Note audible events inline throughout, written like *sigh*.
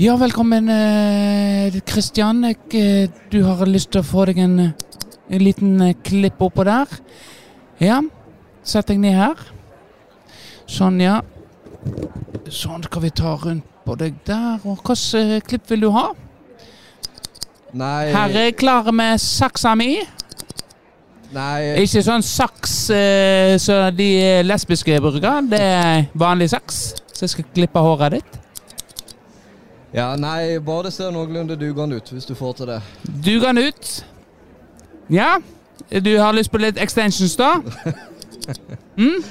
Ja, velkommen, Kristian. Eh, du har lyst til å få deg en, en liten eh, klipp oppå der? Ja. Sett deg ned her. Sånn, ja. Sånn skal vi ta rundt på deg der. Og hvilket eh, klipp vil du ha? Nei Her er jeg klar med saksa mi. Nei Ikke sånn saks så de lesbiske bruker. Det er vanlig saks. Så jeg skal klippe håret ditt. Ja, nei, bare det ser noenlunde dugende ut, hvis du får til det. Dugende ut. Ja. Du har lyst på litt extensions, da? *laughs* Mm?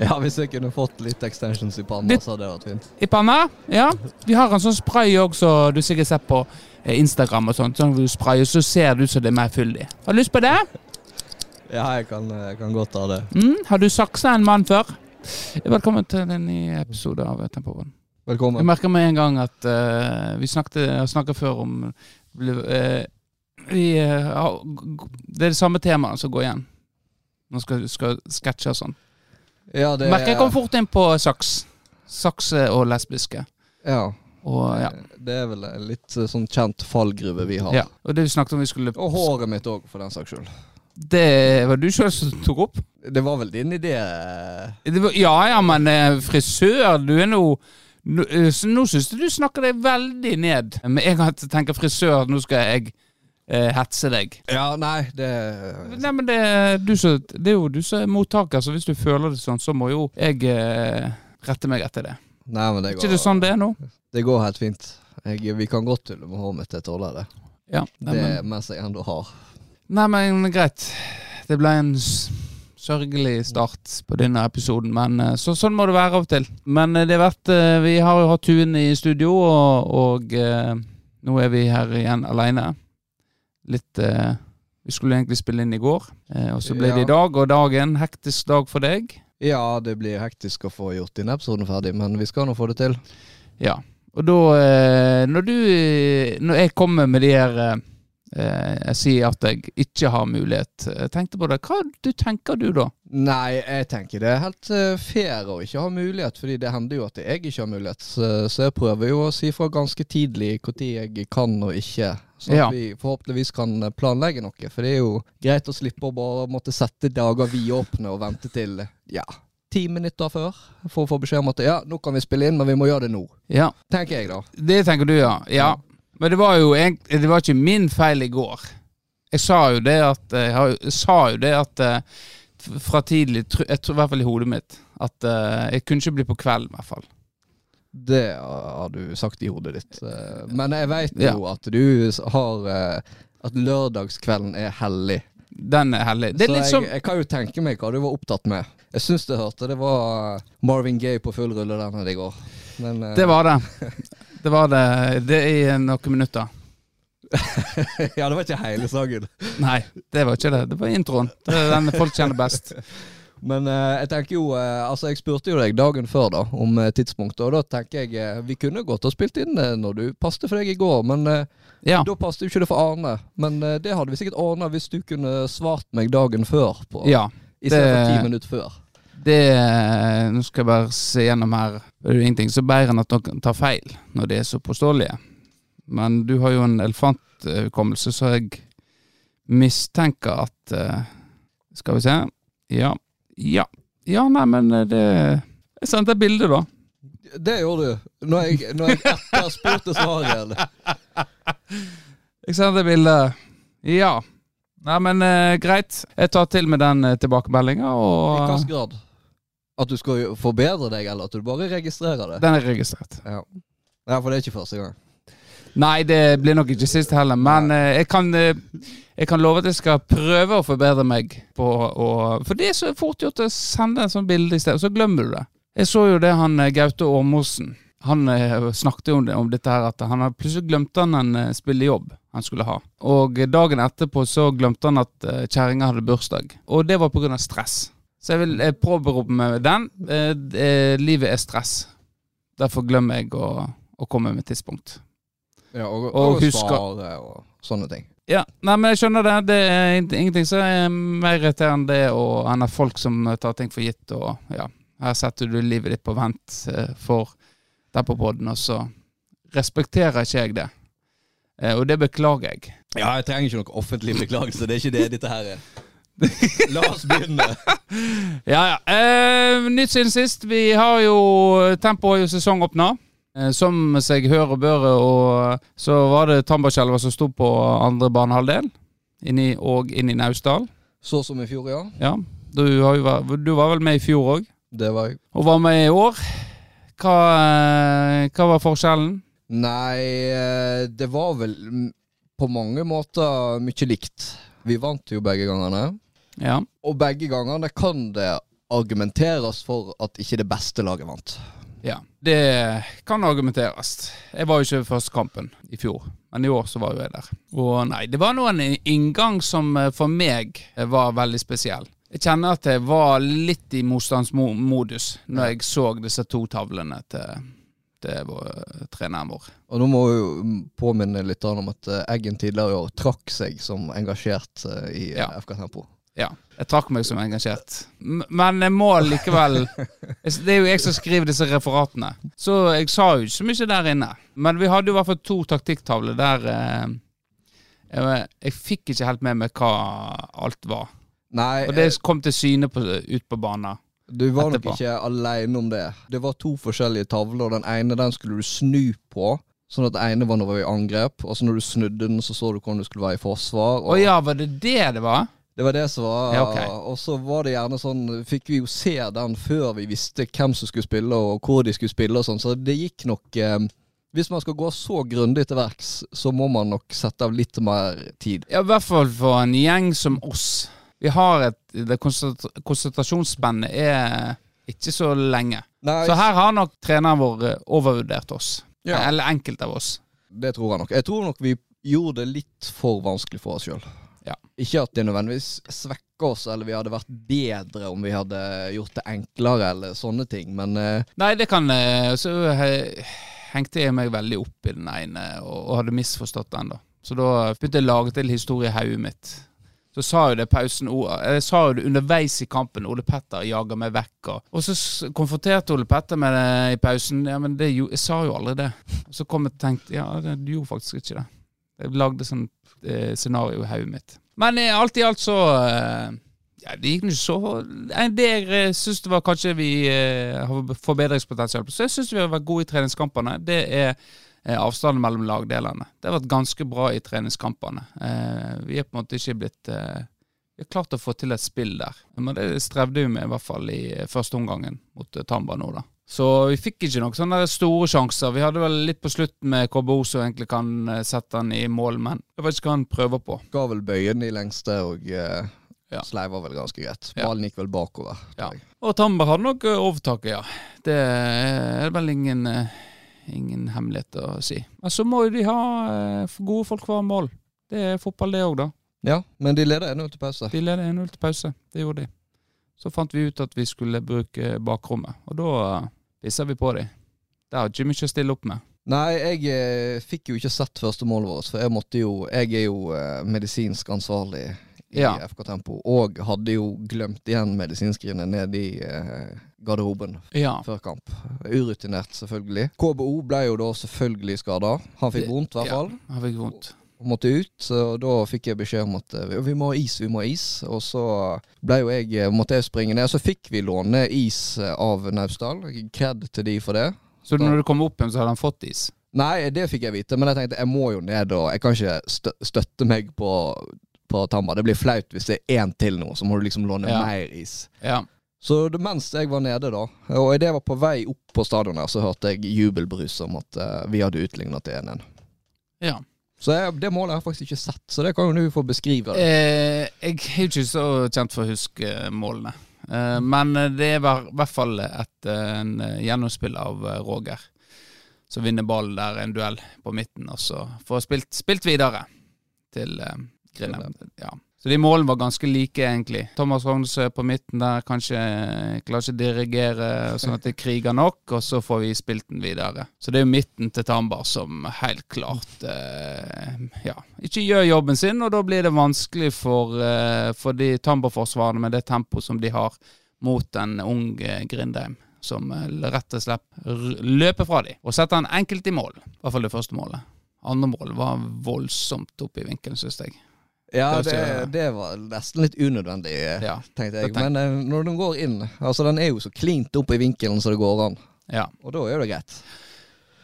Ja, hvis jeg kunne fått litt extensions i panna, Litt- så hadde det vært fint. I panna? Ja. Vi har en sånn spray òg, som du sikkert ser på eh, Instagram og sånt. Sånn du sprayer, så ser det ut som det er mer fyldig. Har du lyst på det? Ja, jeg kan, jeg kan godt ta det. Mm? Har du saksa en mann før? Velkommen til en ny episode av Tempopodden. Jeg Velkommen. merker med en gang at uh, vi snakket, snakket før om eh, vi, uh, Det er det samme temaet som går igjen. Nå skal skal sketsje og sånn. Ja, det Merker jeg kom fort inn på saks. Sakse og lesbiske. Ja. Og ja. Det er vel en litt eh, sånn kjent fallgruve vi har. ja. Og det vi snakket om vi skulle Og håret mitt òg, for den saks skyld. Det var du sjøl som tok opp? Det var vel din idé? Det var, ja ja, men frisør, du er nå Nå, eh, så nå syns jeg du snakker deg veldig ned. Med en gang jeg tenker frisør, nå skal jeg eh, hetse deg. Ja, nei, det Nei, men det, er du som- det er jo du som er mottaker, så hvis du føler det sånn, så må jo jeg eh, rette meg etter det. Nei, men det Er ikke det sånn det er nå? det går helt fint. Jeg, vi kan godt tulle med håret mitt, jeg tåler det. Ja. Nei, Det men, mens jeg enda har. nei, men greit. Det ble en sørgelig start på denne episoden, men eh, så, sånn må det være av og til. Men eh, det har vært eh, Vi har jo hatt Tuen i studio, og, og nå er vi her igjen aleine. Litt Vi skulle egentlig spille inn i går, og så ble det i dag. Og dagen, hektisk dag for deg. Ja, det blir hektisk å få gjort denne episoden ferdig, men vi skal nå få det til. Ja. Og da Når du Når jeg kommer med de her Jeg sier at jeg ikke har mulighet. Jeg tenkte på det. Hva du tenker du da? Nei, jeg tenker det er helt eh, fair å ikke ha mulighet, fordi det hender jo at jeg ikke har mulighet. Så, jeg prøver jo å si fra ganske tidlig når jeg kan og ikke. Så Ja. at vi forhåpentligvis kan eh, planlegge noe. For det er jo greit å slippe å bare måtte sette dager vidåpne og vente til ja, ti minutter før for å få beskjed om at ja, nå kan vi spille inn, men vi må gjøre det nå. Ja, Tenker jeg, da. det tenker du, ja. Ja. Men det var jo egentlig Det var ikke min feil i går. Jeg sa jo det at Jeg, sa jo det at eh, fra tidlig, jeg tror i hvert fall i hodet mitt, at eh, jeg kunne ikke bli på kvelden, i hvert fall. Det har du sagt i hodet ditt. Eh, Men jeg veit Ja. jo at du har eh, At lørdagskvelden er hellig. Den er hellig. Det er Så litt jeg, som jeg kan jo tenke meg hva du var opptatt med. Jeg syns du hørte det var Marvin Gaye på full rulle der nede i går. Men eh, Det var det. *laughs* Det var det. Det i noen minutter. *laughs* Ja, det var ikke hele sangen. Nei, det var ikke det. Det var introen. Det er den folk kjenner best. *laughs* Men eh, jeg tenker jo eh, Altså, jeg spurte jo deg dagen før da om eh, tidspunktet, og da tenker jeg eh, vi kunne godt ha spilt inn det når du passet for deg i går, men eh, Ja. da passet jo ikke det for Arne. Men eh, det hadde vi sikkert ordna hvis du kunne svart meg dagen før, på, ja. i stedet for ti minutter før. Det Nå skal jeg bare se gjennom her. Det er jo ingenting så bedre enn at noen tar feil når de er så påståelige. Men du har jo en elefanthukommelse, så jeg mistenker at eh, Skal vi se. Ja. Ja. Ja, nei, men eh, det Jeg sendte et bilde, da. Det gjorde du. Når jeg, når jeg etterspurte svaret. Jeg sendte et bilde. Ja. Nei, men eh, greit. Jeg tar til med den uh, tilbakemeldinga, I hvilken grad? At du skal forbedre deg, eller at du bare registrerer det? den er registrert. Ja. ja, for det er ikke første gang. Nei, det blir nok ikke sist heller, men eh, jeg, kan, eh, jeg kan love at jeg skal prøve å forbedre meg på og, For det er så fort gjort å sende en sånn bilde i stedet, og så glemmer du det. Jeg så jo det han eh, Gaute Ormåsen Han eh, snakket jo om, det, om dette her, at han plutselig glemte han en spillejobb han skulle ha. Og dagen etterpå så glemte han at kjerringa hadde bursdag. Og det var pga. stress. Så jeg vil eh, påberope meg den. Eh, eh, livet er stress. Derfor glemmer jeg å, å komme med tidspunkt. Ja, og, Og og, svare og sånne ting. Ja, nei, men jeg skjønner det. Det er ing- ingenting som er mer irriterende det og enn at folk som tar ting for gitt. Og ja, her setter du livet ditt på vent eh, for der på podden, og så respekterer ikke jeg det. Eh, og det beklager jeg. Ja, jeg trenger ikke noe offentlig beklagelse. Det er ikke det dette her er. La oss begynne. *laughs* Ja, ja. Eh, nytt siden sist. Vi har jo Tempo har jo sesongåpna. Eh, som seg hør og bør, og så var det Tambarskjelva som sto på andre banehalvdel. Inni, og i Naustdal. Så som i fjor, ja. Ja. Du, vært- du var vel med i fjor òg? Det var jeg. Og var med i år. Hva, eh, hva var forskjellen? Nei, eh, det var vel på mange måter mye likt. Vi vant jo begge gangene. Ja. Og begge gangene kan det argumenteres for at ikke det beste laget vant. ja. Det kan argumenteres. Jeg var jo ikke første kampen i fjor, men i år så var jo jeg der. Og nei, det var nå en inngang som eh, for meg var veldig spesiell. Jeg kjenner at jeg var litt i motstandsmodus når jeg så disse to tavlene til, til vår, treneren vår. Og nå må vi jo påminne litt om at eh, Eggen tidligere i år trakk seg som engasjert eh, i eh, Ja. FK Tempo. Ja, jeg trakk meg som engasjert. Men jeg må likevel *laughs* Det er jo jeg som skriver disse referatene. Så jeg sa jo ikke så mye der inne. Men vi hadde jo i hvert fall to taktikktavler der eh, jeg, jeg fikk ikke helt med meg hva alt var. Nei, Og det eh, kom til syne på, ut på banen. Du var nok ikke alene om det. Det var to forskjellige tavler. Den ene den skulle du snu på. Sånn at den ene var når vi var i angrep, og så når du snudde den, så så du hvordan du skulle være i forsvar. Å Og ja, var det det det var? Det var det som var Ja, okay. Og så var det gjerne sånn Fikk vi jo se den før vi visste hvem som skulle spille, og hvor de skulle spille og sånn, så det gikk nok eh, Hvis man skal gå så grundig til verks, så må man nok sette av litt mer tid. Ja, I hvert fall for en gjeng som oss. Vi har et det Konsentrasjonsspennet er ikke så lenge. Nei, Så her har nok treneren vår eh, overvurdert oss. Ja. Eller enkelte av oss. det tror jeg nok. Jeg tror nok vi gjorde det litt for vanskelig for oss sjøl. Ja. Ikke at det nødvendigvis svekker oss, eller vi hadde vært bedre om vi hadde gjort det enklere, eller sånne ting, men uh... Nei, det kan uh, Så uh, hengte jeg meg veldig opp i den ene og, og hadde misforstått den, da. Så da begynte jeg å lage til historie i hodet mitt. Så sa jo det pausen Jeg sa jo det underveis i kampen. Ole Petter jager meg vekk. Og, så konfronterte Ole Petter med det i pausen. Ja, men det, jeg sa jo aldri det. Og så kom jeg og tenkte ja, du gjorde faktisk ikke det. Jeg lagde sånn eh, scenario i hodet mitt. Men eh, alt i alt så eh, ja, Det gikk ikke så Det jeg syns det var kanskje vi eh, har forbedringspotensial på. Så jeg syns vi har vært gode i treningskampene. Det er eh, avstanden mellom lagdelene. Det har vært ganske bra i treningskampene. Eh, vi er på en måte ikke blitt eh, Vi har klart å få til et spill der. Men det strevde vi med, i hvert fall i eh, første omgangen mot eh, Tamba nå, da. Så vi fikk ikke noen sånne store sjanser. Vi hadde vel litt på slutten med KBO som egentlig kan eh, sette han i mål, men jeg vet ikke hva han prøver på. ga vel bøyen i lengste, og eh, Ja. sleiva vel ganske greit. Ballen gikk vel bakover. Ja. Og Tamba hadde nok eh, overtaket, ja. Det er vel ingen, eh, ingen hemmelighet å si. Men så må jo de ha eh, gode folk hver mål. Det er fotball, det òg, da. Ja, men de leder 1-0 til pause. De leder 1-0 til pause. Det gjorde de. Så fant vi ut at vi skulle bruke bakrommet, og da pisser vi på dem. Det har ikke mye å stille opp med. Nei, jeg eh, fikk jo ikke sett første målet vårt, for jeg måtte jo Jeg er jo eh, medisinsk ansvarlig i Ja. FK Tempo, og hadde jo glemt igjen medisinskrinet nede i eh, garderoben Ja. før kamp. Urutinert, selvfølgelig. KBO ble jo da selvfølgelig skada. Han fikk vondt, i hvert fall. Ja, han fikk vondt. og måtte ut, og da fikk jeg beskjed om at eh, vi- må ha is, vi må ha is. Og så ble jo jeg, eh, måtte jeg springe ned, så fikk vi låne is eh, av Naustdal. Kred til de for det. Så når du kom opp igjen, så hadde han fått is? Nei, det fikk jeg vite, men jeg tenkte jeg må jo ned, og jeg kan ikke støtte meg på, på Tamba. Det blir flaut hvis det er én til nå, så må du liksom låne Ja. mer is. Ja. Så det, mens jeg var nede da, og idet jeg var på vei opp på stadion her, så hørte jeg jubelbrus om at uh, vi hadde utligna til 1-1. ja. Så jeg, det målet har jeg faktisk ikke sett, så det kan jo du få beskrive. Det. Eh, jeg er jo ikke så kjent for å huske eh, målene. Eh, men det er i hvert fall et, eh, en gjennomspill av Roger. Som vinner ballen der, en duell på midten, og så får spilt, spilt videre til Grindheim. Ja. Så de målene var ganske like, egentlig. Thomas Rognesø på midten der kanskje klarer ikke å dirigere sånn at det kriger nok, og så får vi spilt den videre. Så det er jo midten til Tambar som helt klart eh, ja, ikke gjør jobben sin, og da blir det vanskelig for, eh, for de Tambar-forsvarerne med det tempoet som de har mot en ung Grindheim. som eh, rett og slett løper fra dem og setter han enkelt i mål. I hvert fall det første målet. Andre mål var voldsomt opp i vinkelen, syns jeg. Ja, Det det, var nesten litt unødvendig, eh, Ja. tenkte jeg. Men eh, når den går inn Altså, den er jo så klint opp i vinkelen som det går an. ja. Og da er det greit.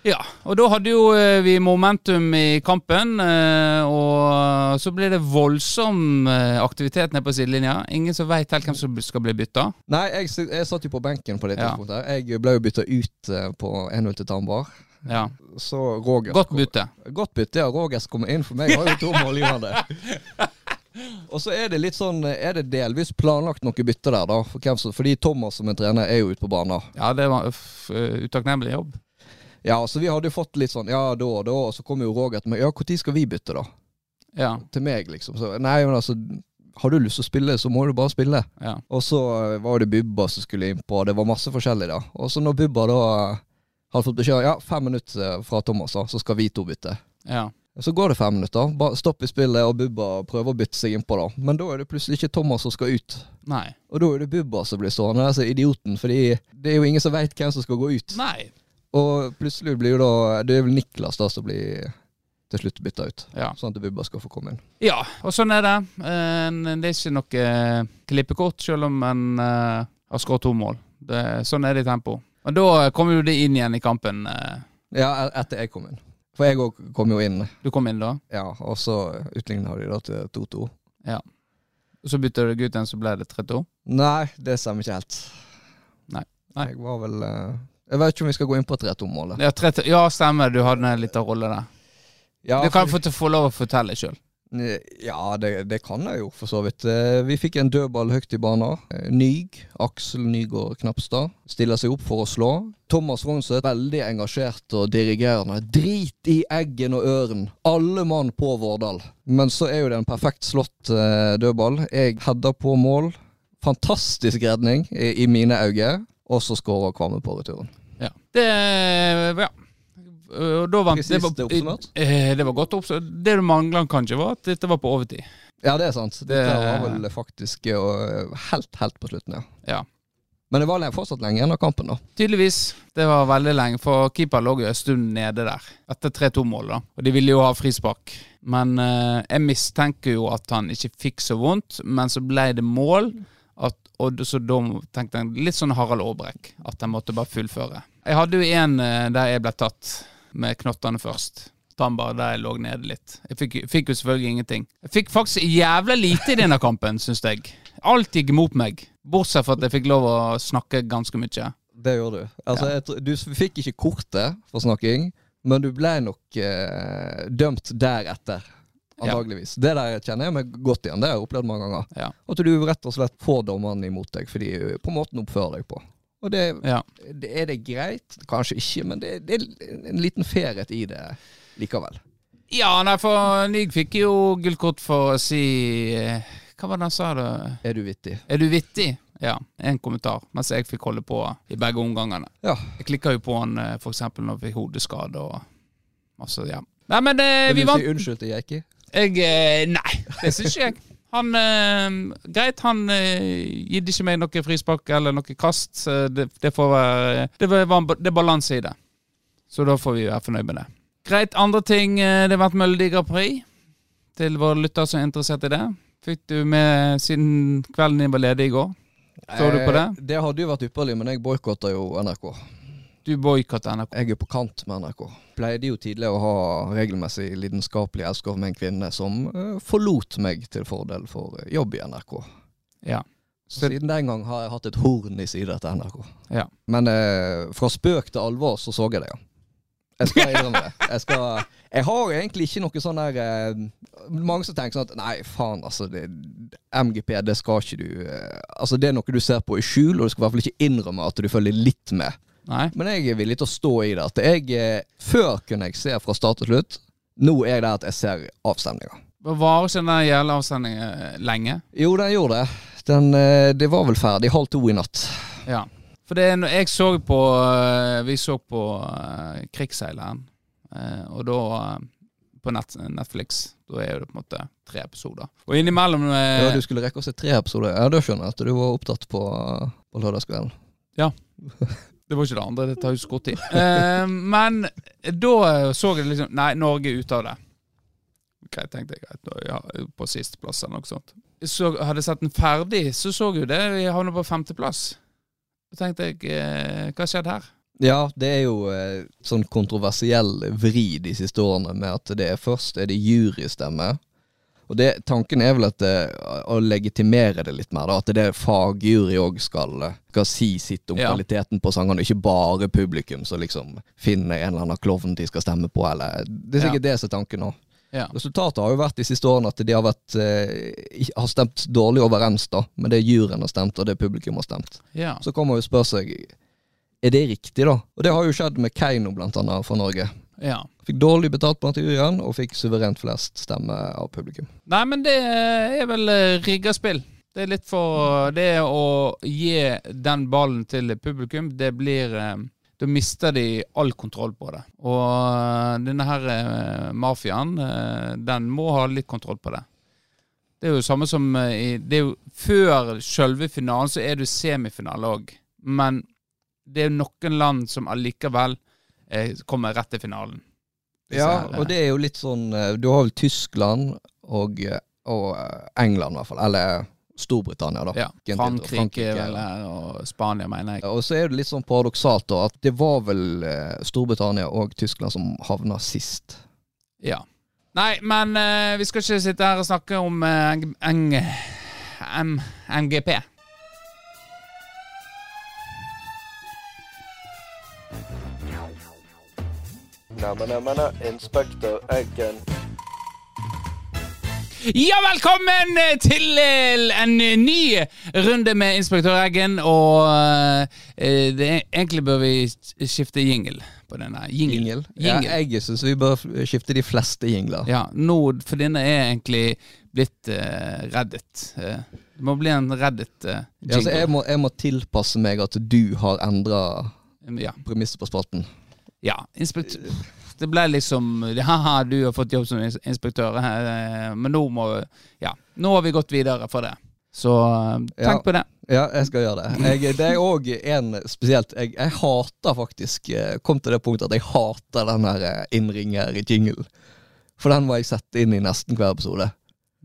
Ja, og da hadde jo eh, vi momentum i kampen, eh, og så ble det voldsom eh, aktivitet nede på sidelinja. Ingen som veit helt hvem som skal bli bytta. Nei, jeg, jeg satt jo på benken på det Ja. Jeg ble jo bytta ut eh, på 1-0 til Tambar. Ja. Så Roger Godt bytte. Godt bytte, ja. Roger skal komme inn, for meg har jo to målgivende. *laughs* Og så er det litt sånn Er det delvis planlagt noe bytte der, da? For hvem som, fordi Thomas som er trener, er jo ute på banen. Ja, det var eh, utakknemlig jobb. Ja, så vi hadde jo fått litt sånn Ja, da og da. Og så kom jo Roger til meg. Ja, når skal vi bytte, da? Ja. Til meg, liksom. Så nei, men altså Har du lyst til å spille, så må du bare spille. ja. Og så eh, var det Bubba som skulle innpå, det var masse forskjellig da. Og så når Bubba da hadde fått beskjed ja, fem minutter fra Thomas, så skal vi to bytte. ja. Så går det fem minutter, bare stopp i spillet, og Bubba prøver å bytte seg innpå, da. Men da er det plutselig ikke Thomas som skal ut. Nei. Og da er det Bubba som blir stående, altså idioten, fordi det er jo ingen som veit hvem som skal gå ut. Nei. Og plutselig blir jo da Det er vel Niklas da som blir til slutt bytta ut. Ja. Sånn at Bubba skal få komme inn. ja, og sånn er det. Eh, Det er ikke noe eh, klippekort, selv om en eh, har skåret to mål. Det, sånn er det i tempo. Og da kom jo det inn igjen i kampen. eh. Ja, etter jeg kom inn. For jeg òg kom jo inn, Du kom inn da, ja, og så utligna de da til 2-2. Ja. og så bytta du deg ut igjen, så ble det 3-2. Nei, det stemmer ikke helt. Nei. Nei. Jeg var vel eh, Jeg vet ikke om vi skal gå inn på 3-2-målet. Ja, ja, stemmer. Du hadde en liten rolle der. Ja, Du kan for- få lov å fortelle sjøl. Ja, det, det kan jeg jo for så vidt. Eh, Vi fikk en dødball høyt i banen. Eh, Nyg, Aksel Nygård Knapstad, stiller seg opp for å slå. Thomas Rognseth, veldig engasjert og dirigerende. Drit i eggen og øren. Alle mann på Vårdal. Men så er jo det en perfekt slått eh, dødball. Jeg header på mål. Fantastisk redning i, i mine øyne. Og så skårer Kvamme på returen. Ja. Det Ja. Og da vant Presist oppsummert. Eh, Det var godt oppsummert. Det du mangla kanskje, var at dette var på overtid. Ja, det er sant. Dette Det- var vel faktisk eh, helt, helt på slutten, ja. Ja. Men det var fortsatt lenge igjen av kampen, da. Tydeligvis. Det var veldig lenge, for keeper lå jo en stund nede der. Etter 3-2-målet, da. Og de ville jo ha frispark. Men eh, jeg mistenker jo at han ikke fikk så vondt, men så ble det mål. At, og så da tenkte jeg litt sånn Harald Aabrekk, at jeg måtte bare fullføre. Jeg hadde jo en eh, der jeg ble tatt med knottene først. Tambar, der jeg lå nede litt. Jeg fikk, fikk jo selvfølgelig ingenting. Jeg fikk faktisk jævla lite i denne kampen, syns jeg. Alt gikk mot meg. Bortsett fra at jeg fikk lov å snakke ganske mye. Det gjorde du. Altså, Ja. jeg du fikk ikke kortet for snakking, men du ble nok eh, dømt deretter. Ja. Det der kjenner jeg meg godt igjen. Det har jeg opplevd mange ganger. Ja. At du rett og slett får dommeren imot deg fordi på måten oppfører deg på. Og det, Ja. det er det greit? Kanskje ikke, men det, det er en liten ferhet i det likevel. Ja, nei, for Nyg fikk jo gullkort for å si eh, Hva var det han sa? da? Er du vittig? Er du vittig? Ja, en kommentar. Mens jeg fikk holde på i begge omgangene. Ja. Jeg klikka jo på han f.eks. for eksempel når vi fikk hodeskade og masse, ja. Nei, men eh, Vil vi du vant. si unnskyld til Jeiki? Jeg eh, Nei, det syns ikke jeg. Han eh, Greit, han eh, gitt ikke meg noe frispark eller noe kast. Det, det får være Det, var, det er balanse i det. Så da får vi være fornøyd med det. Greit, andre ting. eh, Det har vært Melodi Grand Prix. Til våre lyttere som er interessert i det. Fikk du med siden kvelden din var ledig i går? Så du på det? Eh, Det hadde jo vært ypperlig, men jeg boikotta jo NRK. Du boikotter NRK. Jeg er på kant med NRK. Pleide jo tidligere å ha regelmessig lidenskapelig elsker med en kvinne som eh, forlot meg til fordel for eh, jobb i NRK. Ja. Så siden den gang har jeg hatt et horn i sida til NRK. Ja. Men eh, fra spøk til alvor så så jeg det, ja. Jeg skal innrømme det. Jeg, skal, jeg har egentlig ikke noe sånn der eh, Mange som tenker sånn at nei, faen, altså det, MGP, det skal ikke du eh, Altså Det er noe du ser på i skjul, og du skal i hvert fall ikke innrømme at du følger litt med. Nei? Men jeg er villig til å stå i det. At jeg, eh, før kunne jeg se fra start til slutt. Nå er det at jeg ser avstemninga. Varer ikke den der jævla avsendingen eh, lenge? Jo, den gjorde det. Den, eh, det var vel ferdig halv to i natt. Ja. For det, jeg så på Vi så på Krigsseileren, og da På Netflix. Da er det på en måte tre episoder. Og innimellom Ja, Du skulle rekke å se tre episoder. Ja, Da skjønner jeg at du var opptatt på, på lørdagskvelden. *laughs* Det var ikke det andre, det tar jo så kort tid. Eh, men da så jeg liksom Nei, Norge er ute av det. Greit, tenkte jeg. greit, Ja, på sisteplass eller noe sånt. Så hadde jeg sett den ferdig, så så jeg jo det. Vi havna på femteplass. Så tenkte jeg eh, Hva skjedde her? Ja, det er jo eh, sånn kontroversiell vri de siste årene med at det er først er det jurystemme. Og det, tanken er vel at det, å legitimere det litt mer, da. At det er fagjury òg skal, skal si sitt om Ja. kvaliteten på sangene, ikke bare publikum som liksom finner en eller annen klovn de skal stemme på, eller Det er sikkert det som er tanken nå. Ja. Resultatet har jo vært de siste årene at de har, vært, eh, har stemt dårlig overens da, med det juryen har stemt og det publikum har stemt. ja. Så kan man jo spørre seg Er det riktig, da? Og det har jo skjedd med Keiino, blant annet, for Norge. Ja. Fikk dårlig betalt på juryen, og fikk suverent flest stemme av publikum. Nei, men det er vel eh, rigga spill. Det er litt for Det å gi den ballen til publikum, det blir eh, Da mister de all kontroll på det. Og eh, denne her eh, mafiaen, eh, den må ha litt kontroll på det. Det er jo samme som eh, i det er jo, Før selve finalen så er det semifinale òg. Men det er noen land som allikevel eh, kommer rett til finalen. Ja, her, eh, og det er jo litt sånn eh, Du har vel Tyskland og, eh, og eh, England, i hvert fall. Eller Storbritannia, da. Ja, Frankrike, Frankrike, vel her, og Spania, mener jeg. Og så er det litt sånn paradoksalt da, at det var vel eh, Storbritannia og Tyskland som havna sist. Ja. Nei, men uh, vi skal ikke sitte her og snakke om eh, M MGP. Inspektør Eggen. Ja, velkommen eh, til eh, en ny runde med Inspektør Eggen. Og eh, det er, egentlig bør vi skifte jingle på denne. Jingle. Jingle. Ja, jeg syns vi bør skifte de fleste jingler. Ja, nå, for denne er egentlig blitt uh, reddet. Eh, det må bli en reddet uh, Ja, altså, jeg, må, jeg må tilpasse meg at du har endra Ja. premisset på spalten. Ja, Det ble liksom Haha, du har fått jobb som inspektør, eh, men nå må Ja, nå har vi gått videre for det. Så eh, tenk Ja. på det. Ja, jeg skal gjøre det. Jeg, det er òg en spesielt jeg, jeg hater faktisk eh, Kom til det punktet at jeg hater den der innringer-jingle. For den må jeg sette inn i nesten hver episode.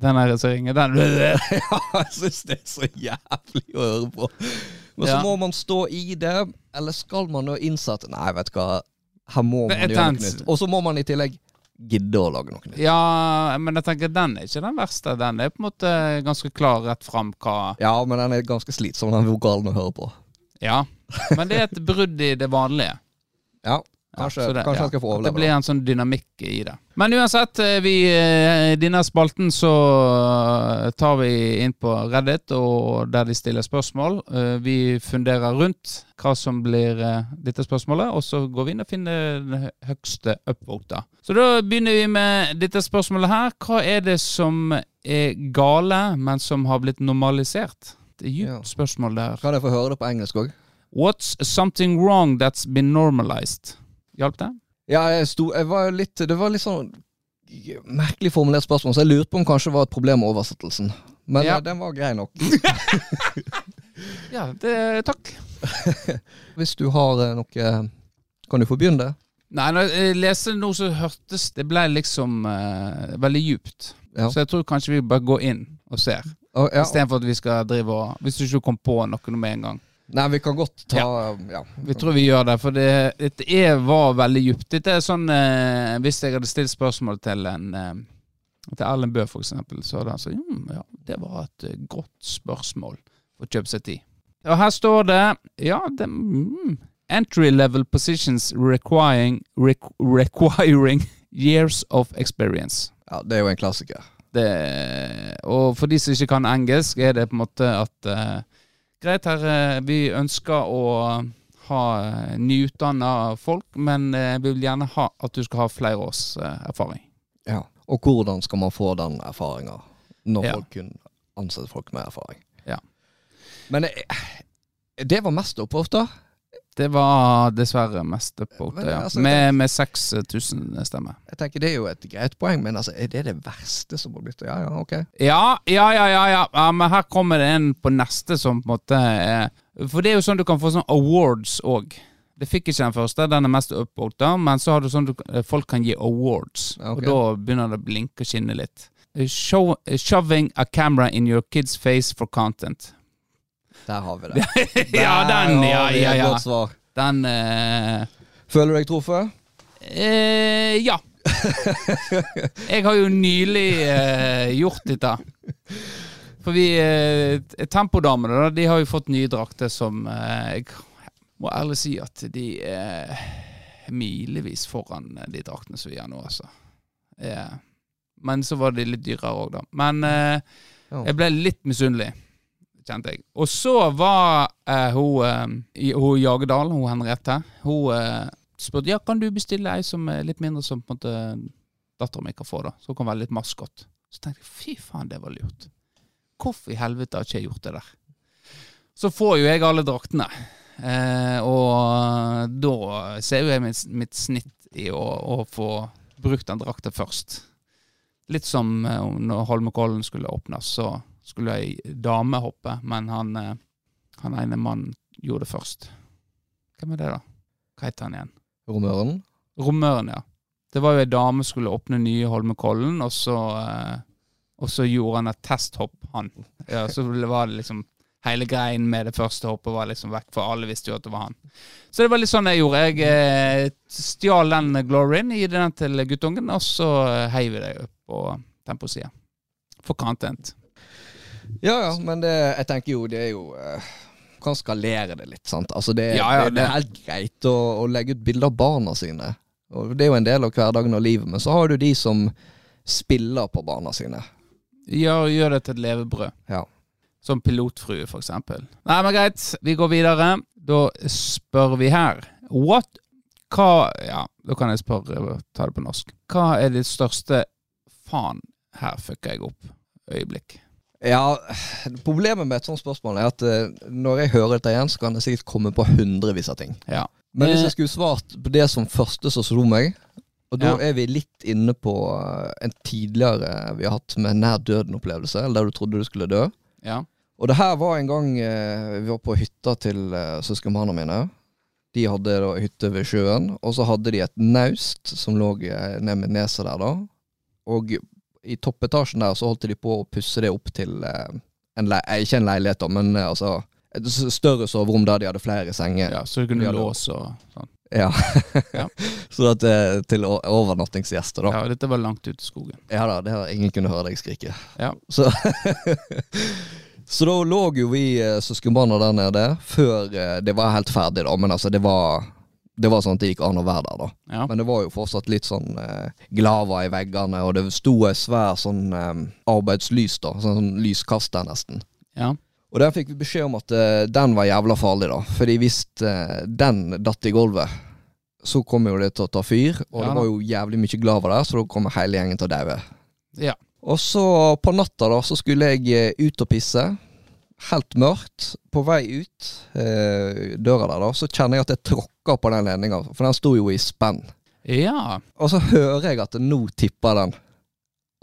Den her som ringer, den *laughs* Ja, jeg syns det er så jævlig å høre på. Men så Ja. må man stå i det, eller skal man nå innse at Nei, vet du hva, her må man gjøre noe nytt. Og så må man i tillegg gidde å lage noe nytt. Ja, men jeg tenker den er ikke den verste. Den er på en måte ganske klar rett fram hva Ja, men den er ganske slitsom, den vokalen å høre på. Ja. Men det er et brudd i det vanlige. Ja, kanskje, så det- kanskje ja, skal få overleve. Det blir en sånn dynamikk i det. Men uansett, eh, vi, eh, i denne spalten så eh, tar vi inn på Reddit, og der de stiller spørsmål. Vi funderer rundt hva som blir dette spørsmålet, og så går vi inn og finner det høyeste upvota. Så da begynner vi med dette spørsmålet her. Hva er det som er gale, men som har blitt normalisert? Det er Ja. dypt spørsmål der. Kan jeg få høre det på engelsk òg? What's something wrong that's been normalized? Hjalp det? Ja, jeg, sto, jeg var litt Det var litt sånn merkelig formulert spørsmål, så jeg lurte på om kanskje det var et problem med oversettelsen. Men Ja. eh, den var grei nok. *laughs* *laughs* Ja, det, takk. *laughs* Hvis du har eh, noe Kan du få begynne? det? Nei, når jeg leste noe så hørtes Det ble liksom uh, veldig djupt. Ja. Så jeg tror kanskje vi bare går inn og ser. oh, ja. Istedenfor at vi skal drive og Hvis du ikke kom på noe med en gang. Nei, vi kan godt ta Ja. Vi tror vi gjør det, for det, dette er, var veldig djupt. Dette er sånn eh, Hvis jeg hadde stilt spørsmål til en eh, Til Erlend Bøe, eksempel, så hadde han sagt hm, ja, det var et eh, godt spørsmål for kjøpe seg tid. Og her står det Ja, det mm, Entry level positions requiring, requ requiring *laughs* years of experience. ja, det er jo en klassiker. Det, og for de som ikke kan engelsk, er det på en måte at eh, Greit, her, eh, vi ønsker å ha uh, nyutdanna folk, men eh, vi vil gjerne ha at du skal ha flere års eh, erfaring. Ja. Og hvordan skal man få den erfaringa når Ja. folk kun ansetter folk med erfaring? Ja. Men eh, det var mest da. Det var dessverre mest på ja. altså, med, med 6000 stemmer. Jeg tenker Det er jo et greit poeng, men altså, er det det verste som har blitt Ja, ja, ok. Ja, ja, ja, ja, ja. ja men her kommer det en på neste som på en måte er For det er jo sånn du kan få sånn awards òg. Det fikk ikke den første, den er mest upvota, men så har du sånn du, folk kan gi awards. Okay. Og da begynner det å blinke og skinne litt. Show, shoving a camera in your kid's face for content. Der har vi det. *laughs* ja, Der den, har ja, vi ja, et ja. godt svar. Den eh, Føler du deg truffet? eh, Ja. *laughs* Jeg har jo nylig eh, gjort dette. For vi eh, Tempodamene, da, de har jo fått nye drakter som eh, Jeg må ærlig si at de er milevis foran de draktene som vi har nå, altså. Eh, men så var de litt dyrere òg, da. Men eh, Ja. jeg ble litt misunnelig, kjente jeg. Og så var eh, hun, eh, hun Jagedal, hun Henriette, hun eh, spurte ja, kan du bestille ei som er litt mindre som på en måte dattera mi kan få, da. Så hun kan være litt maskot. Så tenkte jeg fy faen, det var lurt. Hvorfor i helvete har ikke jeg gjort det der? Så får jo jeg alle draktene. Eh, og da ser jo jeg mitt, mitt snitt i å, å få brukt den drakta først. Litt som eh, når Holmenkollen skulle åpnes, så skulle ei dame hoppe, men han, eh, han ene mannen gjorde det først. Hvem er det, da? Hva heter han igjen? Romøren? Romøren, ja. Det var jo ei dame som skulle åpne nye Holmenkollen, og så, eh, og så gjorde han et testhopp, han. Ja, så var det liksom Hele greien med det første hoppet var liksom vekk, for alle visste jo at det var han. Så det var litt sånn jeg gjorde. Jeg eh, stjal den gloryen, gi den til guttungen, og så heiv vi det opp på temposida. For content. Ja ja, men det, jeg tenker jo det er jo uh, Kan skalere det litt, sant. Altså det, Ja, ja, det, det er helt greit å, å legge ut bilder av barna sine. Og det er jo en del av hverdagen og livet. Men så har du de som spiller på barna sine. Gjør, gjør det til et levebrød. Ja. Som pilotfrue, for eksempel. Nei, men greit. Vi går videre. Da spør vi her. What Hva Ja, da kan jeg spørre, ta det på norsk. Hva er ditt største faen, her fucker jeg opp, øyeblikk? Ja, Problemet med et sånt spørsmål er at uh, når jeg hører dette igjen, så kan det sikkert komme på hundrevis av ting. Ja. Men hvis Eh. jeg skulle svart på det som første som slo meg Og da Ja. er vi litt inne på eh, en tidligere vi har hatt med nær døden-opplevelse, eller der du trodde du skulle dø. Ja. Og det her var en gang uh, vi var på hytta til uh, søskenbarna mine. De hadde da hytte ved sjøen, og så hadde de et naust som lå ned med neset der, da. Og i toppetasjen der så holdt de på å pusse det opp til eh, en eh, ikke en leilighet, da, men eh, altså et større soverom der de hadde flere senger. ja, så du kunne låse og sånn. Ja. Ja. *laughs* så at til overnattingsgjester, da. Ja, dette var langt ute i skogen. Ja da, det har ingen kunne høre deg skrike. Ja. Så, *laughs* så da lå jo vi søskenbarna der nede før det var helt ferdig, da. Men altså, det var, det var sånn at det gikk an å være der, da. Ja. Men det var jo fortsatt litt sånn eh, glava i veggene, og det sto ei svær sånn eh, arbeidslys, da. Sånn, sånn lyskaster, nesten. ja. Og der fikk vi beskjed om at eh, den var jævla farlig, da. Fordi hvis eh, den datt i gulvet, så kom jo det til å ta fyr. Og Ja det var jo jævlig mye glava der, så da kommer hele gjengen til å daue. Ja. Og så på natta da, så skulle jeg eh, ut og pisse. Helt mørkt. På vei ut eh, døra der, da, så kjenner jeg at jeg tråkker på den ledninga, for den sto jo i spenn. Ja. Og så hører jeg at nå tipper den.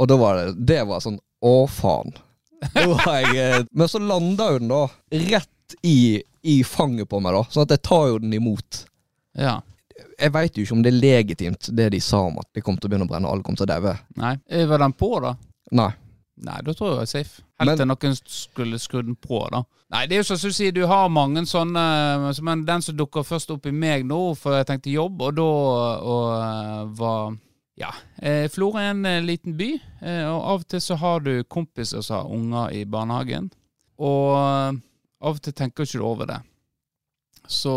Og da var det Det var sånn Å, faen. Jeg, eh, men så landa jo den da rett i, i fanget på meg, da. Sånn at jeg tar jo den imot. Ja. Jeg veit jo ikke om det er legitimt, det de sa om at det kom til å begynne å brenne, alle kom til å daue. Eh, Var den på, da? Nei. Nei, da tror jeg jeg er safe. Helt til noen skulle skru den på, da. Nei, det er jo sånn som du sier, du har mange sånne Men den som dukker først opp i meg nå, for jeg tenkte jobb, og da og, eh, var Ja. Eh, Florø er en eh, liten by, eh, og av og til så har du kompiser som har unger i barnehagen. Og av og til tenker du ikke over det. Så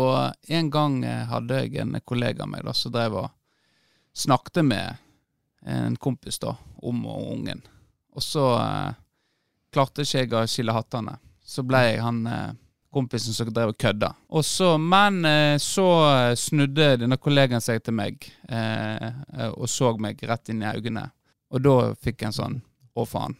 en gang hadde jeg en kollega av meg da, som drev og snakket med en kompis da, om ungen. Og så eh, klarte ikke jeg å skille hattene. Så ble jeg han eh, kompisen som drev og kødda. Og så, men eh, så eh, snudde denne kollegaen seg til meg eh, eh, og så meg rett inn i øynene. Og da fikk jeg en sånn å faen.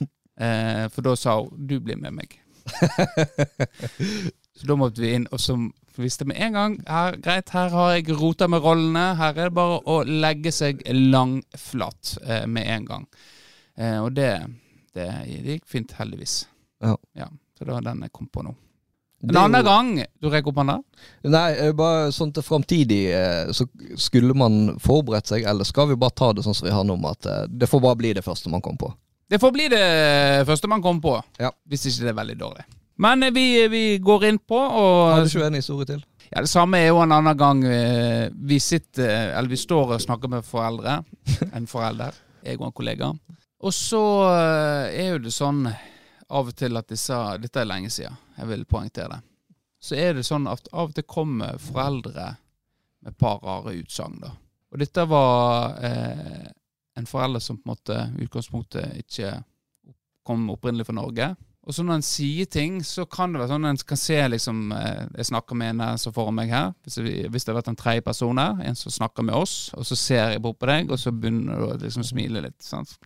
*laughs* Eh, for da sa hun 'du blir med meg'. *laughs* så da måtte vi inn, og så visste med en gang her, greit, her har jeg rota med rollene. Her er det bare å legge seg langflat eh, med en gang. Eh, og det, det, gikk fint, heldigvis. Ja. Så det var den jeg kom på nå. En Det annen gang du rekker opp hånda. Nei, eh, bare sånn til framtidig eh, så skulle man forberedt seg, eller skal vi bare ta det sånn som vi har nå, at eh, det får bare bli det første man kommer på. Det får bli det første man kommer på, Ja. hvis ikke det er veldig dårlig. Men vi, vi går inn på, og Har du ikke en historie til? ja, det samme er jo en annen gang vi sitter, eller vi står og snakker med foreldre. En forelder, jeg og en kollega. Og så eh, er jo det sånn av og til at disse Dette er lenge siden, jeg vil poengtere det. Så er det sånn at av og til kommer foreldre med et par rare utsagn, da. Og dette var eh, en forelder som på en måte i utgangspunktet ikke kom opprinnelig fra Norge. Og så når en sier ting, så kan det være sånn en kan se liksom eh, Jeg snakker med en som foran meg her. Hvis det har vært en tredje person her, en som snakker med oss, og så ser jeg bort på deg, og så begynner du å liksom smile litt. Sant?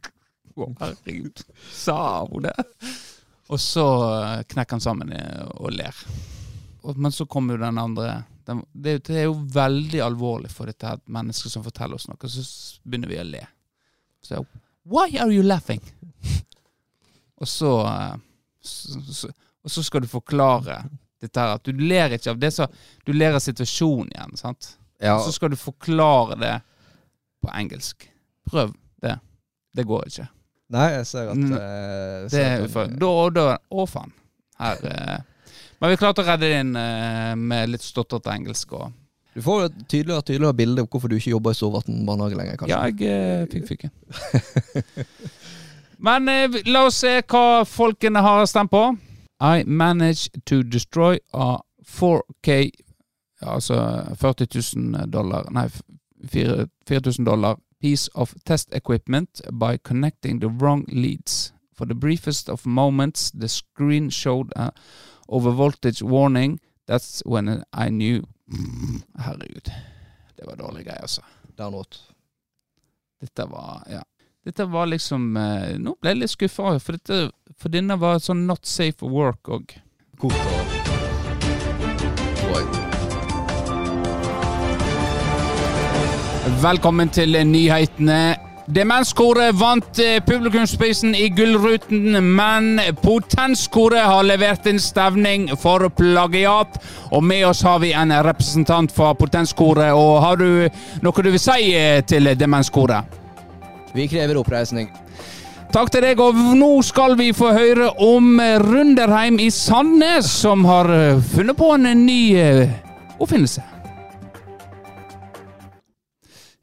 Å, herregud, sa hun det? Og så eh, knekker han sammen og ler. Men så kommer jo den andre det, er jo- veldig alvorlig for dette her mennesket som forteller oss noe, og så begynner vi å le. Så Why are you laughing? Og så, eh, så, så Og så skal du forklare dette her, at du ler ikke av det så, Du ler av situasjonen igjen, sant? Ja, Og så skal du forklare det på engelsk. Prøv det. Det går ikke. Nei, jeg ser at Mm. eh, Det ser er at- ufor. Da, da Å, faen. Her eh. Men vi klarte å redde det inn eh, med litt stotrete engelsk og Du får et tydeligere og tydeligere bilde av hvorfor du ikke jobber i Storvatn barnehage lenger, kanskje. Ja, jeg eh, fikk fyken. *laughs* Men eh, vi- la oss se hva folkene har stemt på. I managed to destroy a 4K ja, Altså 40 000 dollar Nei, f- fire- 4000 dollar piece of test equipment by connecting the wrong leads. For the briefest of moments, the screen showed a overvoltage warning. That's when I knew Herregud. Det var dårlige greier, altså. Download. Dette var Ja. Dette var liksom eh, Nå ble jeg litt skuffa, for, dette- for denne var sånn not safe for work òg. Kort Velkommen til nyhetene. Demenskoret vant eh, publikumsprisen i Gullruten, men Potenskoret har levert en stevning for plagiat. Og med oss har vi en representant fra Potenskoret. Og har du noe du vil si eh, til Demenskoret? Vi krever oppreisning. Takk til deg, og nå skal vi få høre om Runderheim i Sandnes, som har eh, funnet på en ny oppfinnelse.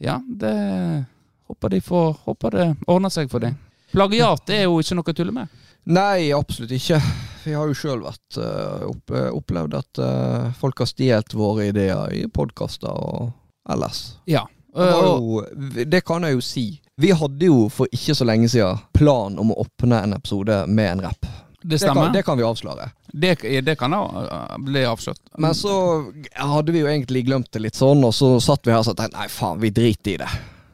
Ja, det håper de får Håper det ordner seg for dem. Plagiat er jo ikke noe å tulle med. Nei, absolutt ikke. Vi har jo sjøl vært eh, opp, eh, opplevd at eh, folk har stjålet våre ideer i podkaster og ellers. Ja. Det, jo, det kan jeg jo si. Vi hadde jo for ikke så lenge siden plan om å åpne en episode med en rapp. Det Det kan, stemmer. det kan vi avsløre. Det, det kan uh, bli avslørt. Men så hadde vi jo egentlig glemt det litt sånn, og så satt vi her og sa nei faen, vi driter i det.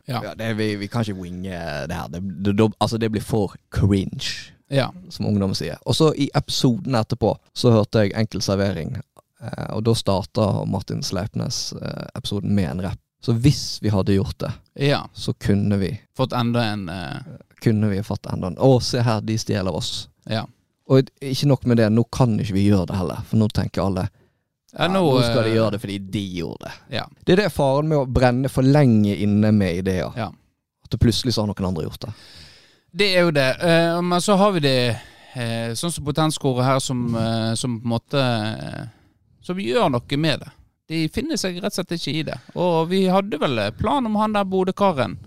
Ja. Ja, det vi, vi kan ikke winge det her. Det, altså det blir for cringe, ja. som ungdom sier. Og så i episoden etterpå så hørte jeg Enkel servering, eh, og da starta Martin Sleipnes eh, episoden med en rapp. Så hvis vi hadde gjort det, ja. så kunne vi Fått enda en uh, kunne vi fått enda en. Å, se her, de stjeler oss. Ja. Og ikke nok med det, nå kan ikke vi gjøre det heller, for nå tenker alle ja, nå, nå, skal de eh, gjøre det fordi de gjorde det. Ja. Det er det faren med å brenne for lenge inne med ideer. Ja. At det plutselig så har noen andre gjort det. Det er jo det. Eh, men så har vi det eh, sånn som potenskoret her, som, eh, som på en måte Som gjør noe med det. De finner seg rett og slett ikke i det. Og vi hadde vel plan om han der Bodø-karen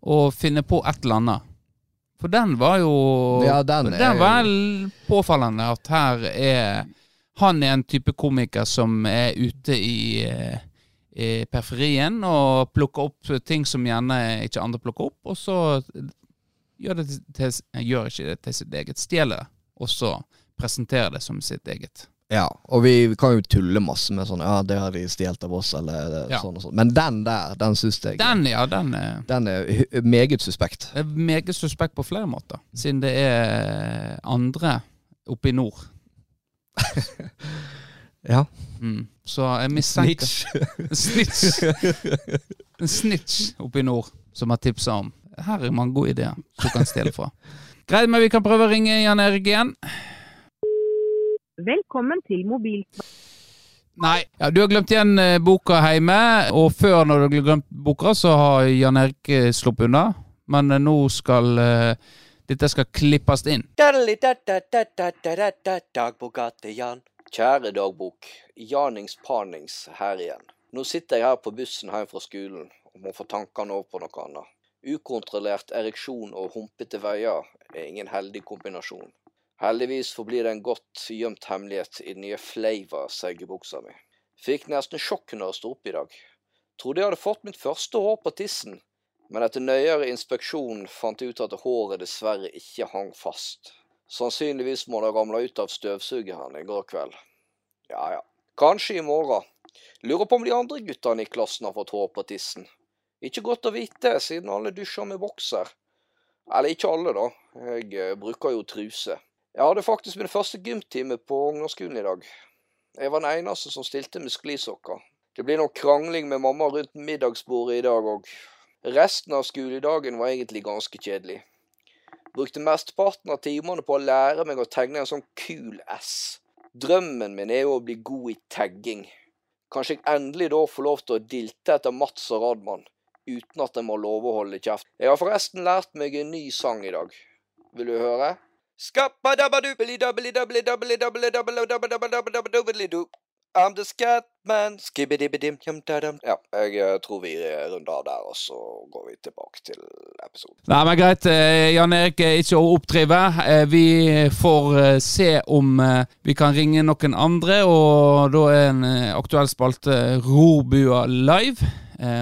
å finne på et eller annet. For den var jo Ja, den Den var påfallende at her er Han er en type komiker som er ute i, eh, i periferien og plukker opp ting som gjerne ikke andre plukker opp, og så gjør, det til, gjør ikke det til sitt eget. Stjeler det, og så presenterer det som sitt eget. Ja, og vi kan jo tulle masse med sånn Ja, det har de stjålet av oss, eller eh, Ja. sånn og sånn. Men den der, den syns jeg Den, ja, den er, Den er meget suspekt. er meget suspekt på flere måter, siden det er andre oppe i nord. *laughs* Ja. Mm. Så jeg mistenker *laughs* Snitch. En snitch oppe i nord som har tipsa om Her er mange gode ideer du kan stjele fra. Greit, men vi kan prøve å ringe Jan Erik igjen. Velkommen til mobilsvar. Nei, ja, du har glemt igjen eh, boka hjemme. Og før, når du har glemt boka, så har Jan Erik eh, sluppet unna. Men eh, nå skal dette skal klippes inn. Dagboka til Jan. Kjære dagbok. Janings panings her igjen. Nå sitter jeg her på bussen hjem fra skolen og må få tankene over på noe annet. Ukontrollert ereksjon og humpete veier er ingen heldig kombinasjon. Heldigvis forblir det en godt gjemt hemmelighet i den nye Fleiva seigebuksa mi. Fikk nesten sjokk når jeg sto opp i dag. Trodde jeg hadde fått mitt første hår på tissen, men etter nøyere inspeksjon fant jeg ut at håret dessverre ikke hang fast. Sannsynligvis må det ha ramla ut av støvsugeren i går kveld. Ja ja, kanskje i morgen. Lurer på om de andre guttene i klassen har fått hår på tissen. Ikke godt å vite, siden alle dusjer med bokser. Eller ikke alle, da. Jeg eh, bruker jo truse. Jeg hadde faktisk min første gymtime på ungdomsskolen i dag. Jeg var den eneste som stilte med sklisokker. Det blir nok krangling med mamma rundt middagsbordet i dag òg. Resten av skoledagen var egentlig ganske kjedelig. Brukte mesteparten av timene på å lære meg å tegne en sånn kul S. Drømmen min er jo å bli god i tagging. Kanskje jeg endelig da får lov til å dilte etter Mats og Radmann, uten at jeg må love å holde kjeft. Jeg har forresten lært meg en ny sang i dag. Vil du høre? I'm the scatman Ja, jeg tror vi runder av der, og så går vi tilbake til episoden. Nei, men greit. Jan Erik er ikke å oppdrive. Vi får se om vi kan ringe noen andre, og da er en aktuell spalte Robua live.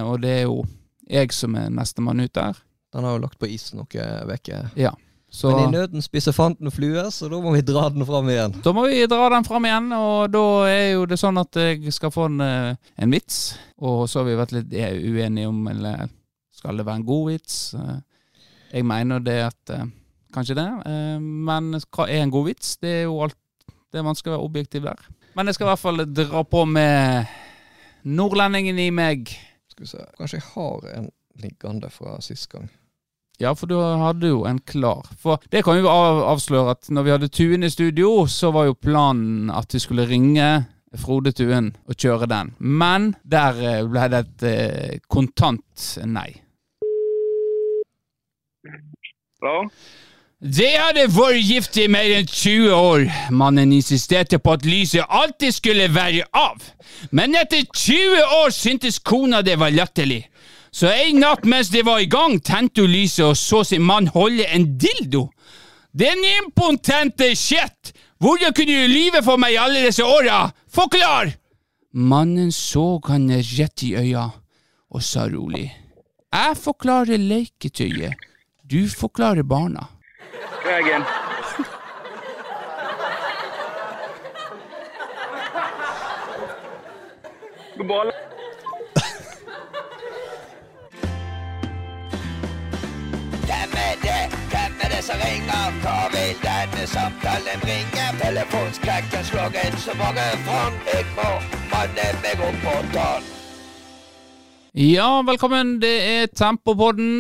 Og det er jo jeg som er nestemann ut der. Den har jo lagt på is noen uker. Ja. Så Men i nøden spiser fanten fluer, så da må vi dra den fram igjen. da må vi dra den fram igjen, og da er jo det sånn at jeg skal få en, eh, en vits. Og så har vi vært litt eh, uenige om eller skal det være en god vits. Eh, Jeg mener det at Kanskje det. Men hva er en god vits? Det er jo alt Det man skal være objektiv der. Men jeg skal i hvert fall dra på med nordlendingen i meg. Skal vi se. Kanskje jeg har en liggende fra sist gang. Ja, for du hadde jo en klar. For det kan vi jo avsløre at når vi hadde Tuen i studio, så var jo planen at vi skulle ringe Frode Tuen og kjøre den. Men der eh, ble det et eh, kontant nei. Hallo? Det hadde vært gift i mer enn 20 år. Mannen insisterte på at lyset alltid skulle være av. Men etter 20 år syntes kona det var latterlig. Så en natt mens de var i gang, tente hun lyset og så sin mann holde en dildo. Den impotente shit! Hvordan kunne du lyve for meg i alle disse åra? Forklar! Mannen så henne rett i øya og sa rolig. Jeg forklarer leketøyet. Du forklarer barna. Kvægen. God morgen. Hvem er det? Hvem er det som ringer? Hva vil denne samtalen bringe? Telefonskrekken slår inn så mange fram. Jeg må manne meg opp på tann. Ja, velkommen. Det er Tempopodden.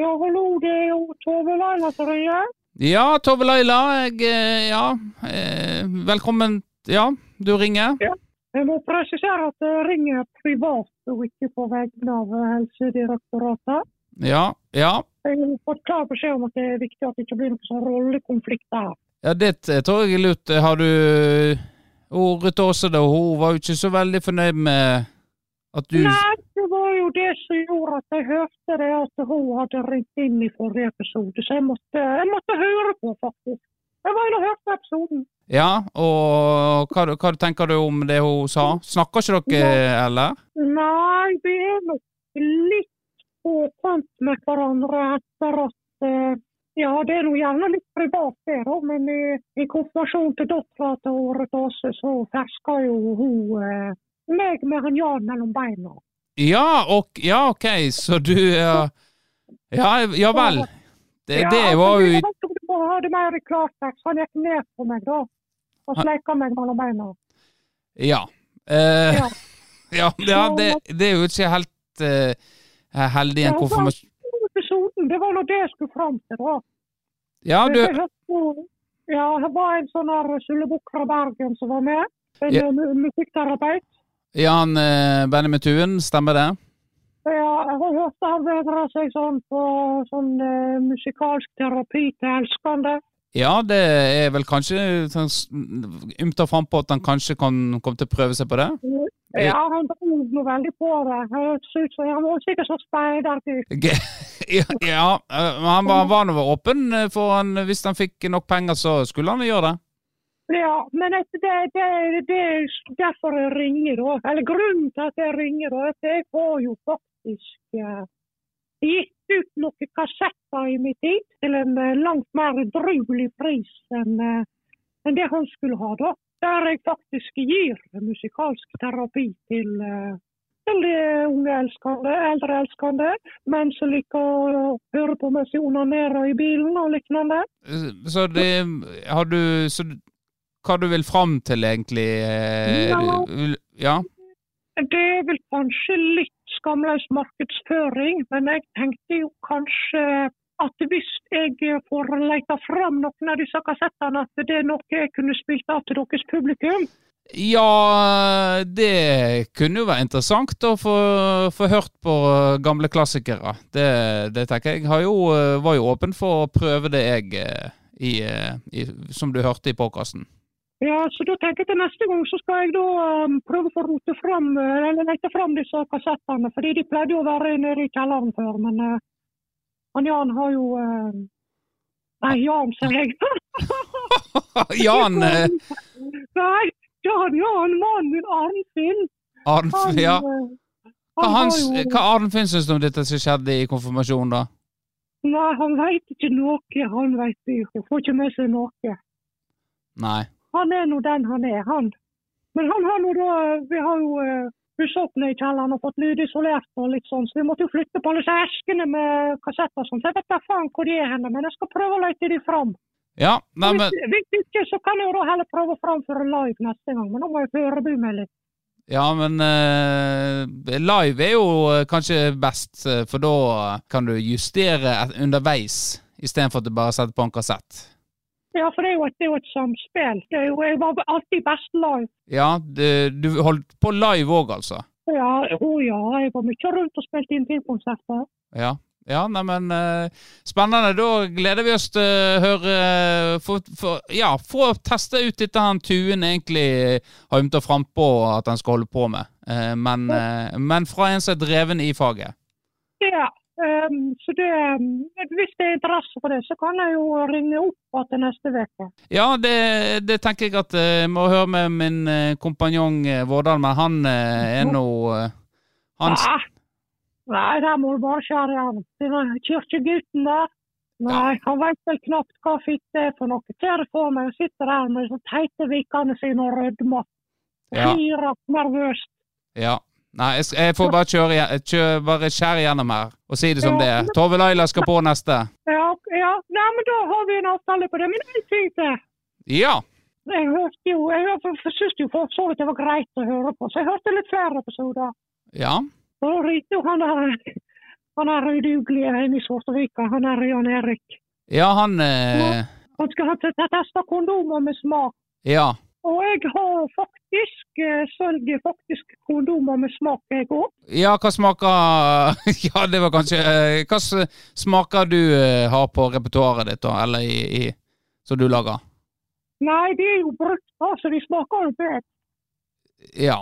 Ja, hallo, det er jo Tove Laila som ringer. Ja, Tove Laila. Jeg eh, Ja. eh, Velkommen. Ja, du ringer. Ja. Jeg må presisere at jeg ringer privat og ikke på vegne av Helsedirektoratet. Ja, ja. Jeg fått klar beskjed om at det er viktig at det ikke blir noen sånn rollekonflikt her. Ja, det tror jeg er lurt. Har du ordet også da, hun var jo ikke så veldig fornøyd med at du Nei, det var jo det som gjorde at jeg hørte det at hun hadde ringt inn i forrige episode, så jeg måtte, jeg måtte høre på, faktisk. Jeg var inne og hørte episoden. Ja, og hva, hva tenker du om det hun sa? Snakker ikke dere, eller? Nei, vi er nok litt på kjent med hverandre etter at eh, Ja, det er nå gjerne litt privat, det, da, men i, i konfirmasjonen til dattera til Året Aase, så ferska jo hun eh, meg med han Jan mellom beina. Ja, og, ja ok, så du ja, ja, ja vel. Det, ja, det var jo Jeg vet ikke om du hadde mer i klartekst. Han gikk ned på meg da, og sleika meg mellom beina. Ja. Eh, Ja. ja, *laughs* ja det, det er jo ikke helt eh, heldig en Ja, konfirmasjon. Episoden, det var nå det jeg skulle fram til, da. Ja, du hørte Ja, det var en sånn her sullebukk fra Bergen som var med. En Ja. eh, musikkterapeut. Ja, eh, Benjamin Tuen, stemmer det? Ja, jeg har hørt han bedre seg sånn på sånn eh, musikalsk terapi til elskende. Ja, det er vel kanskje sånn ymta frampå at han kanskje kan komme til å prøve seg på det? Ja, han dro noe veldig på det. Hørtes ut som han var sikkert så speidergutt. *laughs* Ja, ja eh, han var, var nå åpen eh, for han, hvis han fikk nok penger, så skulle han gjøre det. Ja, men det, det, det, det er derfor jeg ringer, da. Eller grunnen til at jeg ringer, da, at jeg har jo faktisk eh, gitt ut noen kassetter i min tid til en eh, langt mer edruelig pris enn eh, enn det han skulle ha, da. Der jeg faktisk gir musikalsk terapi til, veldig de unge elskende, eldre elskende, menn som liker å høre på mens de onanerer i bilen og lignende. Eh, Så det Har du så, Hva du vil fram til, egentlig? eh, Ja. Ja? Det er vel kanskje litt skamløs markedsføring, men jeg tenkte jo kanskje at hvis jeg får lete fram noen av disse kassettene, at det er noe jeg kunne spilt av til deres publikum. Ja, det kunne jo være interessant å få, få hørt på gamle klassikere. Det, det tenker jeg. Jeg har jo, var jo åpen for å prøve det, jeg, i, i, som du hørte i påkassen. Ja, så da tenker jeg til neste gang så skal jeg da um, prøve å få rote fram, eh, eller lete fram disse kassettene, fordi de pleide jo å være nede i kjelleren før, men eh, han Jan har jo uh... Nei, Jan, sier jeg. *laughs* Jan eh, Nei, Jan, Jan, mannen min, Arnfinn. Arnfinn, ja. eh, Hva, han hans, jo- hva Arnfinn syns du om dette som skjedde i konfirmasjonen, da? Nei, han veit ikke noe. Han veit ikke. Får ikke med seg noe. Nei. Han er nå den han er, han. Men han har nå da Vi har jo pussa opp ned i kjelleren og fått lydisolert og litt sånn, så vi måtte jo flytte på alle disse eskene med kassetter og sånn. Så jeg vet da faen hvor de er henne, men jeg skal prøve å lete de fram. Ja, nei, men Hvis, hvis ikke, så kan jeg jo da heller prøve å framføre live neste gang, men nå må jeg forberede meg litt. Ja, men uh, live er jo eh, kanskje best, eh, for da kan du justere underveis, istedenfor at du bare setter på en kassett. Ja, for det er jo et, det er jo et samspill. Det jo, jeg var alltid best live. Ja, du, du holdt på live òg, altså? Ja, å ja, jeg var mye rundt og spilte inn filmkonserter. Ja. Ja, neimen uh, Spennende. Da gleder vi oss til å høre for, for, Ja, få teste ut dette han Tuen egentlig har ymta frampå at han skal holde på med. Eh, men, eh, men fra en som er dreven i faget. Ja, så det, hvis det er interesse for det, så kan jeg jo ringe opp igjen neste uke. Ja, det, det tenker jeg at jeg må høre med min eh, kompanjong eh, Vårdal, men han eh, er nå hans... han, Nei, nei, der må du bare skjære av. Kirkegutten der, nei, han vet vel knapt hva fitte er for noe. Ser det for meg, sitter der med så teite vikene sine og rødmer. Ja. Fyrer nervøst. Ja. Nei, jeg, jeg får bare kjøre, igjen- bare skjære gjennom her og si det som det er. Tove Laila skal på neste. Ja, ja, nei, men da har vi en avtale på det. Men en ting til. Ja. Jeg hørte jo, jeg synes jo for så vidt det var greit å høre på, så jeg hørte litt flere episoder. Ja. Ringte jo han der, han er udugelige hjemme i Svartevika, han er Jan Erik. Ja, han eh, Han skal ha testa kondomer med smak. Ja. Og jeg har faktisk, eh, sølger faktisk kondomer med smak, jeg òg. Ja, hva smaker *laughs* Ja, det var kanskje eh, Hva smaker du eh, har på repertoaret ditt, da? Eller i, i Som du lager? Nei, de er jo brukt, altså. så de smaker jo bedre. Ja.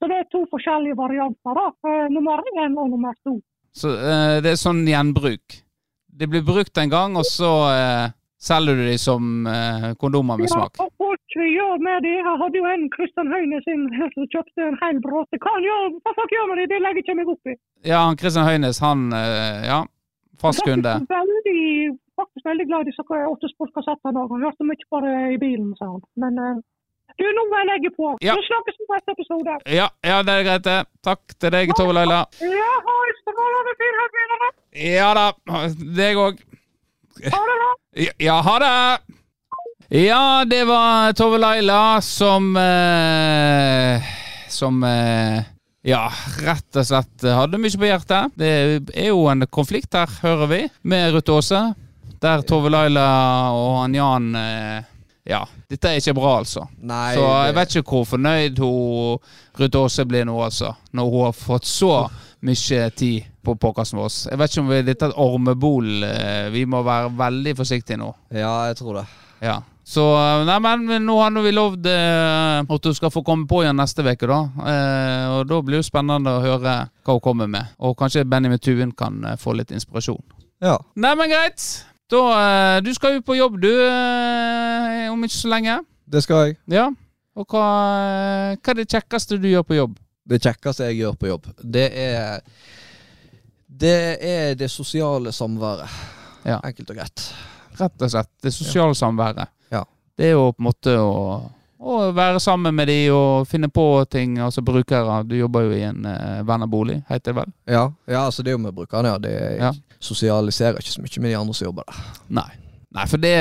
Så det er to forskjellige varianter, da. Nummer én og nummer to. Så det er sånn gjenbruk. Det blir brukt en gang, og så selger du de som kondomer med smak. Ja, folk gjør med det. Jeg hadde jo en Kristian Høyne sin som kjøpte en hel bråte. Hva gjør, hva fuck gjør med det, det legger ikke meg opp i. Ja, han Kristian Høines, han eh, Ja, fast kunde. Veldig, faktisk veldig glad i disse òg. Han hørte mye på det i bilen, sa han. Men eh, du, nå må jeg legge på. Ja. Vi snakkes i neste episode. Ja, ja, det er greit, det. Takk til deg, Tove Laila. Ja, ha en strålende fin helg videre. Ja da. Deg òg. Ha det bra. Ja, ja, ha det! Ja, det var Tove Laila som eh, Som eh, ja, rett og slett hadde mye på hjertet. Det er jo en konflikt her, hører vi, med Ruth Aase. Der Tove Laila og han Jan eh, Ja, dette er ikke bra, altså. Nei, Så jeg vet ikke hvor fornøyd hun Ruth Aase blir nå, altså. Når hun har fått så mye tid på podkasten vår. Jeg vet ikke om vi, dette er et ormebol. eh, Vi må være veldig forsiktige nå. Ja, jeg tror det. Ja. Så eh, Nei, men nå har vi lovd eh, at du skal få komme på igjen neste uke, da. Eh, og da blir det spennende å høre hva hun kommer med. Og kanskje Benny med Tuen kan eh, få litt inspirasjon. Ja. Nei, men greit. Da, eh, du skal jo på jobb, du, eh, om ikke så lenge. Det skal jeg. Ja. Og hva, eh, hva er det kjekkeste du gjør på jobb? Det kjekkeste jeg gjør på jobb, det er Det er det sosiale samværet. Ja. Enkelt og greit. Rett og slett det sosiale samværet. Ja. Det er jo på en måte å, å være sammen med de og finne på ting. Altså brukere. Du jobber jo i en uh, vennerbolig, heter det vel? Ja, ja altså det er jo med brukerne, ja. Det er, Ja. sosialiserer ikke så mye med de andre som jobber der. Nei. Nei, for det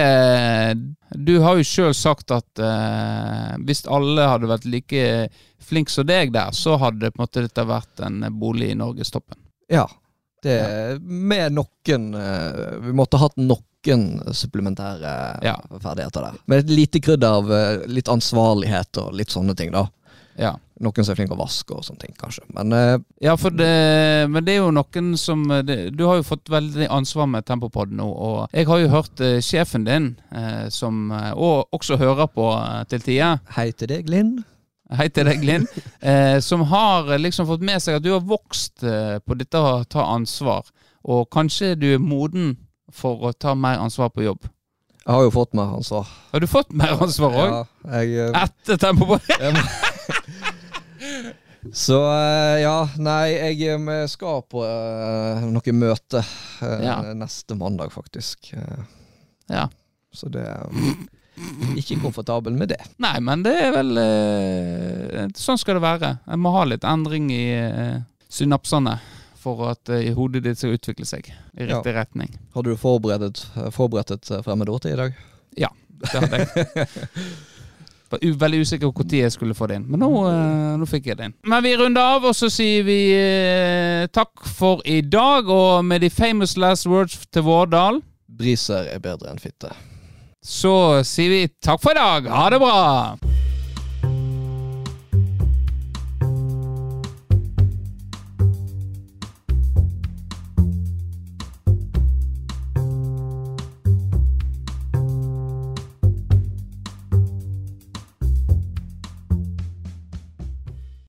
Du har jo sjøl sagt at eh, hvis alle hadde vært like flinke som deg der, så hadde på en måte dette vært en bolig i norgestoppen. Ja. Det, Med noen eh, Vi måtte hatt noen supplementære Ja. ferdigheter der. Med et lite krydder av eh, litt ansvarlighet og litt sånne ting, da. Ja. Noen som er flinke å vaske og sånne ting, kanskje. Men eh, Ja, det, men det er jo noen som det, Du har jo fått veldig ansvar med Tempopod nå, og jeg har jo hørt uh, sjefen din, uh, som uh, og også hører på til tider, hei til deg, Linn. Hei til deg, Linn, eh, som har eh, liksom fått med seg at du har vokst eh, på dette å ta ansvar, og kanskje du er moden for å ta mer ansvar på jobb. Jeg har jo fått mer ansvar. Har du fått mer ansvar òg? Ja, jeg, eh, Etter tempo på *laughs* må- *laughs* Så eh, ja, nei, jeg skal på uh, noe møte uh, Ja. neste mandag, faktisk. Uh, Ja. Så det *laughs* ikke komfortabel med det. Nei, men det er vel eh, Sånn skal det være. Jeg må ha litt endring i eh, synapsene for at eh, hodet ditt skal utvikle seg i Ja. riktig retning. Hadde du forberedt, forberedt et fremmedord til i dag? Ja, Det hadde jeg. *laughs* Var veldig usikker på når jeg skulle få det inn, men nå, nå fikk jeg det inn. Men vi runder av, og så sier vi takk for i dag. Og med de famous last words til Vårdal, Briser er bedre enn fitte. Så sier vi takk for i dag. Ha det bra!